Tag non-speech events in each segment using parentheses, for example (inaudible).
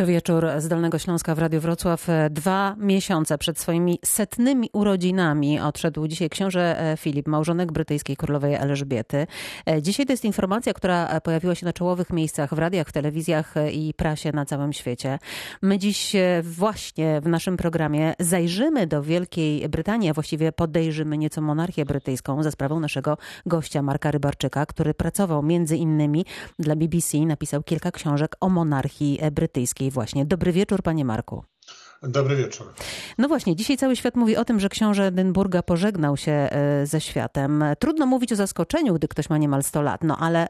To wieczór z Dolnego Śląska w Radiu Wrocław. Dwa miesiące przed swoimi setnymi urodzinami odszedł dzisiaj książę Filip, małżonek brytyjskiej królowej Elżbiety. Dzisiaj to jest informacja, która pojawiła się na czołowych miejscach w radiach, w telewizjach i prasie na całym świecie. My dziś właśnie w naszym programie zajrzymy do Wielkiej Brytanii, a właściwie podejrzymy nieco monarchię brytyjską za sprawą naszego gościa Marka Rybarczyka, który pracował między innymi dla BBC, napisał kilka książek o monarchii brytyjskiej właśnie. Dobry wieczór, panie Marku. Dobry wieczór. No właśnie, dzisiaj cały świat mówi o tym, że książę Edynburga pożegnał się e, ze światem. Trudno mówić o zaskoczeniu, gdy ktoś ma niemal 100 lat, no ale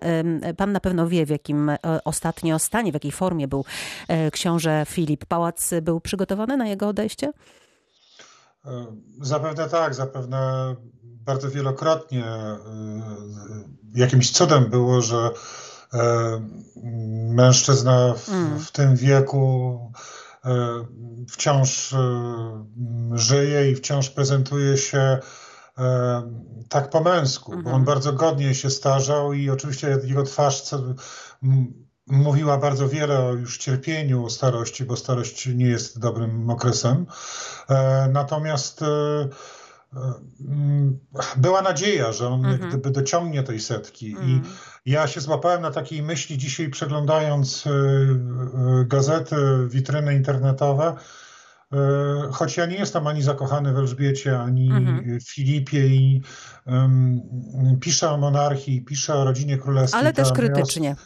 pan na pewno wie, w jakim e, ostatnio stanie, w jakiej formie był e, książę Filip. Pałac był przygotowany na jego odejście? Zapewne tak, zapewne bardzo wielokrotnie. Jakimś cudem było, że mężczyzna w, mm. w tym wieku e, wciąż e, żyje i wciąż prezentuje się tak po męsku, bo on mhm. bardzo godnie się starzał i oczywiście jego twarz mówiła bardzo wiele o już cierpieniu starości, bo starość nie jest dobrym okresem. Natomiast była nadzieja, że on mhm. gdyby dociągnie tej setki i mhm. Ja się złapałem na takiej myśli dzisiaj, przeglądając e, e, gazety, witryny internetowe, e, choć ja nie jestem ani zakochany w Elżbiecie, ani mhm. Filipie i um, piszę o monarchii, piszę o rodzinie królewskiej. Ale też krytycznie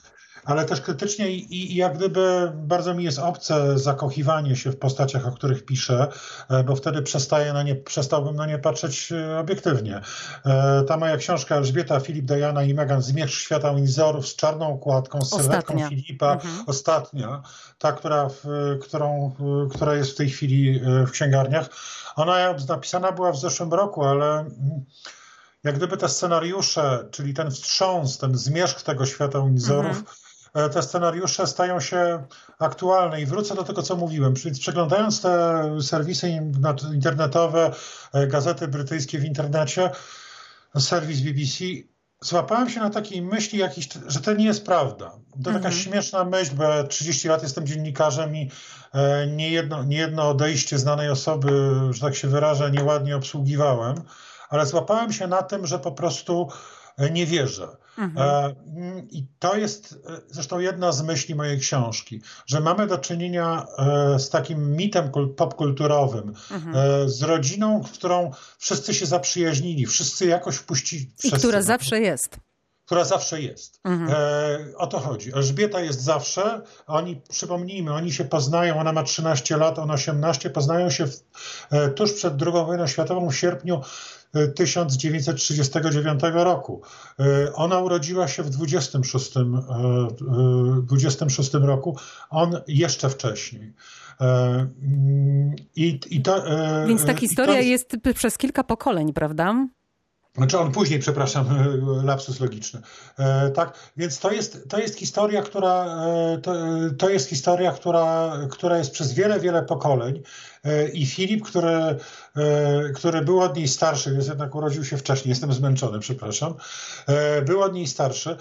ale też krytycznie i, i jak gdyby bardzo mi jest obce zakochiwanie się w postaciach, o których piszę, e, bo wtedy przestaję na nie, przestałbym na nie patrzeć e, obiektywnie. E, ta moja książka Elżbieta, Filip, Diana i Meghan Zmierzch świata Windzorów z czarną okładką, z sylwetką Filipa, mhm. ostatnia, ta, która, którą, która jest w tej chwili w księgarniach. Ona napisana była w zeszłym roku, ale mm, jak gdyby te scenariusze, czyli ten wstrząs, ten zmierzch tego świata Windsorów, mhm. E, te scenariusze stają się aktualne. I wrócę do tego, co mówiłem. Czyli przeglądając te serwisy internetowe, e, gazety brytyjskie w internecie, serwis BBC, złapałem się na takiej myśli, jakiś, że to nie jest prawda. To mhm. taka śmieszna myśl, bo ja 30 lat jestem dziennikarzem i e, niejedno, niejedno odejście znanej osoby, że tak się wyrażę, nieładnie obsługiwałem, ale złapałem się na tym, że po prostu nie wierzę. Mhm. E, I to jest e, zresztą jedna z myśli mojej książki, że mamy do czynienia z takim mitem popkulturowym, mhm. z rodziną, którą wszyscy się zaprzyjaźnili, wszyscy jakoś wpuścili. I która zawsze jest która zawsze jest. Mhm. E, o to chodzi. Elżbieta jest zawsze, oni, przypomnijmy, oni się poznają, ona ma 13 lat, on 18, poznają się w, e, tuż przed II wojną światową w sierpniu 1939 roku. E, ona urodziła się w 26, 26 e, e, roku, on jeszcze wcześniej. I, i to, Więc ta historia to... jest przez kilka pokoleń, prawda? Znaczy on później, przepraszam, (laughs) lapsus logiczny. E, tak, więc to jest, to jest historia, która, e, to, to, jest historia, która, która jest przez wiele, wiele pokoleń. E, I Filip, który, który był od niej starszy, więc jednak urodził się wcześniej, jestem zmęczony, przepraszam, był od niej starszy,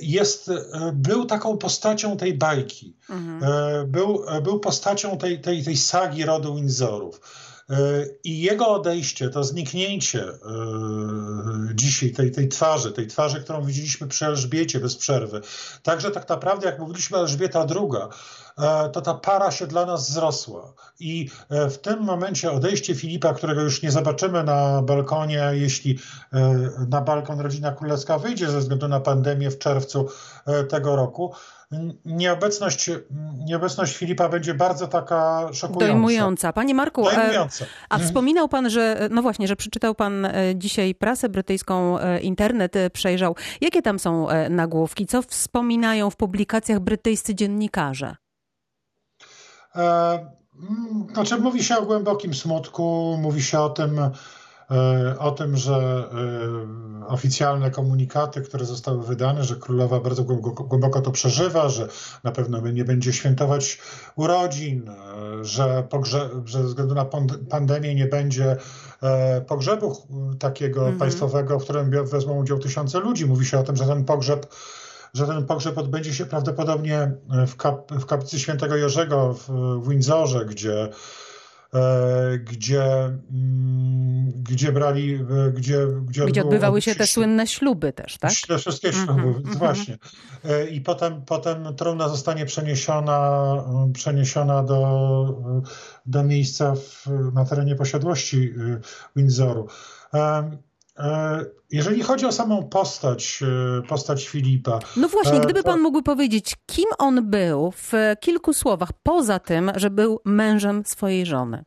jest, był taką postacią tej bajki. Mhm. Był, był postacią tej, tej, tej sagi rodu Windsorów. E, I jego odejście, to zniknięcie e, dzisiaj tej, tej twarzy, tej twarzy, którą widzieliśmy przy Elżbiecie bez przerwy, także tak naprawdę, jak mówiliśmy Elżbieta II, e, to ta para się dla nas wzrosła. I w tym momencie odejście Filipa, którego już nie zobaczymy na balkonie, jeśli na balkon rodzina królewska wyjdzie ze względu na pandemię w czerwcu tego roku, nieobecność, nieobecność Filipa będzie bardzo taka szokująca. Dojmująca. Panie Marku, e, Dojmująca. a mhm. wspominał pan, że, no właśnie, że przeczytał pan e, dzisiaj prasę brytyjską, e, internet przejrzał. Jakie tam są nagłówki? Co wspominają w publikacjach brytyjscy dziennikarze? E, znaczy mówi się o głębokim smutku, mówi się o tym, E, o tym, że e, oficjalne komunikaty, które zostały wydane, że królowa bardzo głęboko to przeżywa, że na pewno nie będzie świętować urodzin, e, że, pogrze- że ze względu na pandemię nie będzie pogrzebu takiego mhm. państwowego, w którym wezmą udział tysiące ludzi. Mówi się o tym, że ten pogrzeb że ten pogrzeb odbędzie się prawdopodobnie w, kap, w kaplicy świętego Jerzego w, Windsorze, gdzie E, gdzie, mm, gdzie brali, e, gdzie, gdzie, gdzie odbywały się te słynne śluby też, tak? Te wszystkie mhm, śluby, mm -hmm. właśnie. E, I potem, potem trumna zostanie przeniesiona, przeniesiona do, do miejsca w, na terenie posiadłości Windsoru. Jeżeli chodzi o samą postać, postać Filipa. No właśnie, gdyby pan mógł powiedzieć, kim on był w kilku słowach, poza tym, że był mężem swojej żony.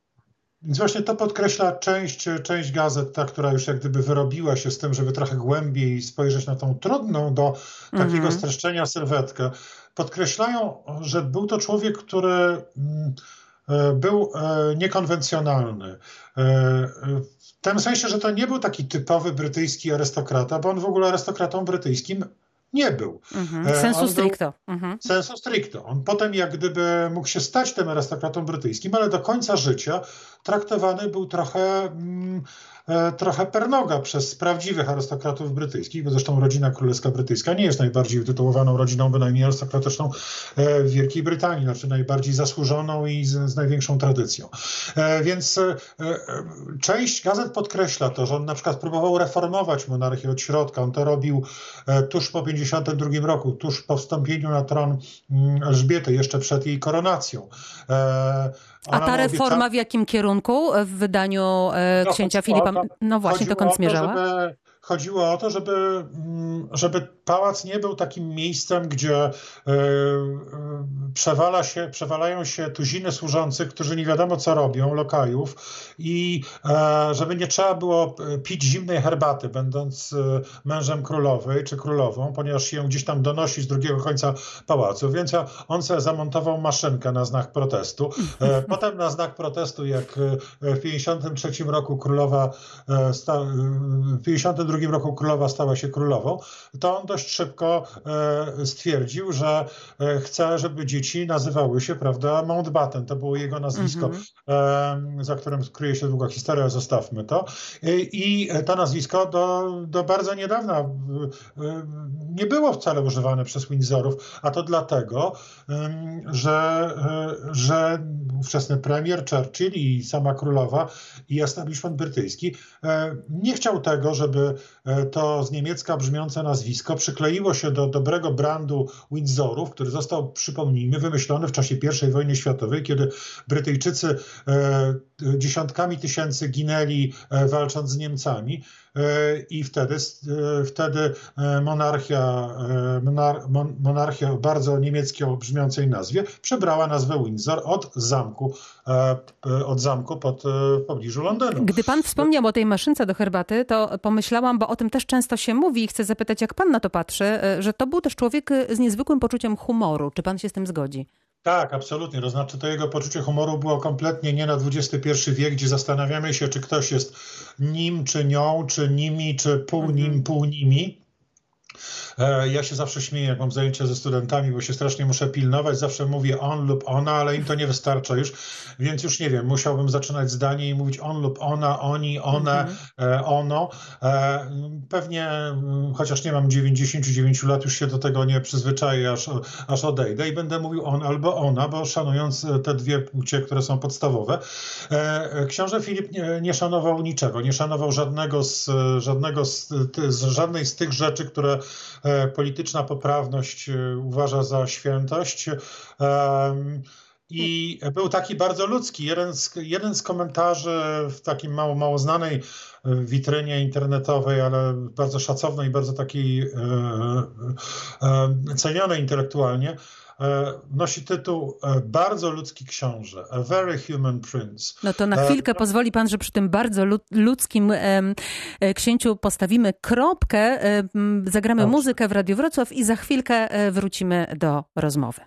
Więc właśnie to podkreśla część, część gazet, ta, która już jak gdyby wyrobiła się z tym, żeby trochę głębiej spojrzeć na tą trudną do takiego -hmm. streszczenia sylwetkę. Podkreślają, że był to człowiek, który mm, e, był e, niekonwencjonalny. E, w tym sensie, że to nie był taki typowy brytyjski arystokrata, bo on w ogóle arystokratą brytyjskim nie był. Mhm. Sensu stricto. Mhm. Sensu stricto. On potem jak gdyby mógł się stać tym arystokratą brytyjskim, ale do końca życia traktowany był trochę... E, trochę pernoga przez prawdziwych arystokratów brytyjskich, bo zresztą rodzina królewska brytyjska nie jest najbardziej utytułowaną rodziną bynajmniej arystokratyczną e, w Wielkiej Brytanii, znaczy najbardziej zasłużoną i z, z największą tradycją. E, więc część gazet podkreśla to, że on na przykład próbował reformować monarchię od środka. On to robił tuż po 52 roku, tuż po wstąpieniu na tron mm, Elżbiety, jeszcze przed jej koronacją. A ta reforma w jakim kierunku w wydaniu no, księcia Filipa? No właśnie, dokąd zmierzała? Żeby chodziło o to, żeby, mm, żeby pałac nie był takim miejscem, gdzie e, e, przewala się, przewalają się tuziny służących, którzy nie wiadomo co robią, lokajów i e, żeby nie trzeba było pić zimnej herbaty, będąc mężem królowej czy królową, ponieważ się ją gdzieś tam donosi z drugiego końca pałacu, więc on sobie zamontował maszynkę na znak protestu. (laughs) Potem na znak protestu, jak w 53 roku królowa, w 52 roku królowa stała się królową, to on dość szybko e, stwierdził, że e, chce, żeby dzieci nazywały się, prawda, Mountbatten. To było jego nazwisko, -hmm. za którym kryje się długa historia, zostawmy to. I to nazwisko do, do bardzo niedawna nie było wcale używane przez Windsorów, a to dlatego, że, że ówczesny premier Churchill i sama królowa i establishment brytyjski nie chciał tego, żeby E, to z niemiecka brzmiące nazwisko przykleiło się do dobrego brandu Windsorów, który został, przypomnijmy, wymyślony w czasie I wojny światowej, kiedy Brytyjczycy e, dziesiątkami tysięcy ginęli e, walcząc z Niemcami. I wtedy, wtedy monarchia, monarchia o bardzo niemieckiej brzmiącej nazwie przebrała nazwę Windsor od zamku, od zamku pod, w pobliżu Londynu. Gdy pan wspomniał o tej maszynce do herbaty, to pomyślałam, bo o tym też często się mówi i chcę zapytać, jak pan na to patrzy, e, że to był też człowiek e, z niezwykłym poczuciem humoru. Czy pan się z tym zgodzi? Tak, absolutnie. To znaczy, to jego poczucie humoru było kompletnie nie na XXI wiek, gdzie zastanawiamy się, czy ktoś jest nim, czy nią, czy nimi, czy pół nim, pół nimi. E, ja się zawsze śmieję, jak mam zajęcia ze studentami, bo się strasznie muszę pilnować. Zawsze mówię on lub ona, ale im to nie wystarcza już, więc już nie wiem, musiałbym zaczynać zdanie i mówić on lub ona, oni, one, mhm. E, ono. E, pewnie, mm, chociaż nie mam 99 lat, już się do tego nie przyzwyczaję, aż, aż odejdę i będę mówił on albo ona, bo szanując te dwie płcie, które są podstawowe. Książę Filip nie, nie szanował niczego, nie szanował żadnego z, żadnego z, z, żadnej z tych rzeczy, które polityczna poprawność e, uważa za świętość. I był taki bardzo ludzki. Jeden z, jeden z komentarzy w takim mało, mało znanej e, witrynie internetowej, ale bardzo szacownej, bardzo takiej e, e, cenionej intelektualnie, E, nosi tytuł e, Bardzo ludzki książę, A Very Human Prince. No to na chwilkę e, pozwoli pan, że przy tym bardzo ludzkim księciu postawimy kropkę, zagramy Dobrze. muzykę w Radiu Wrocław i za chwilkę wrócimy do rozmowy.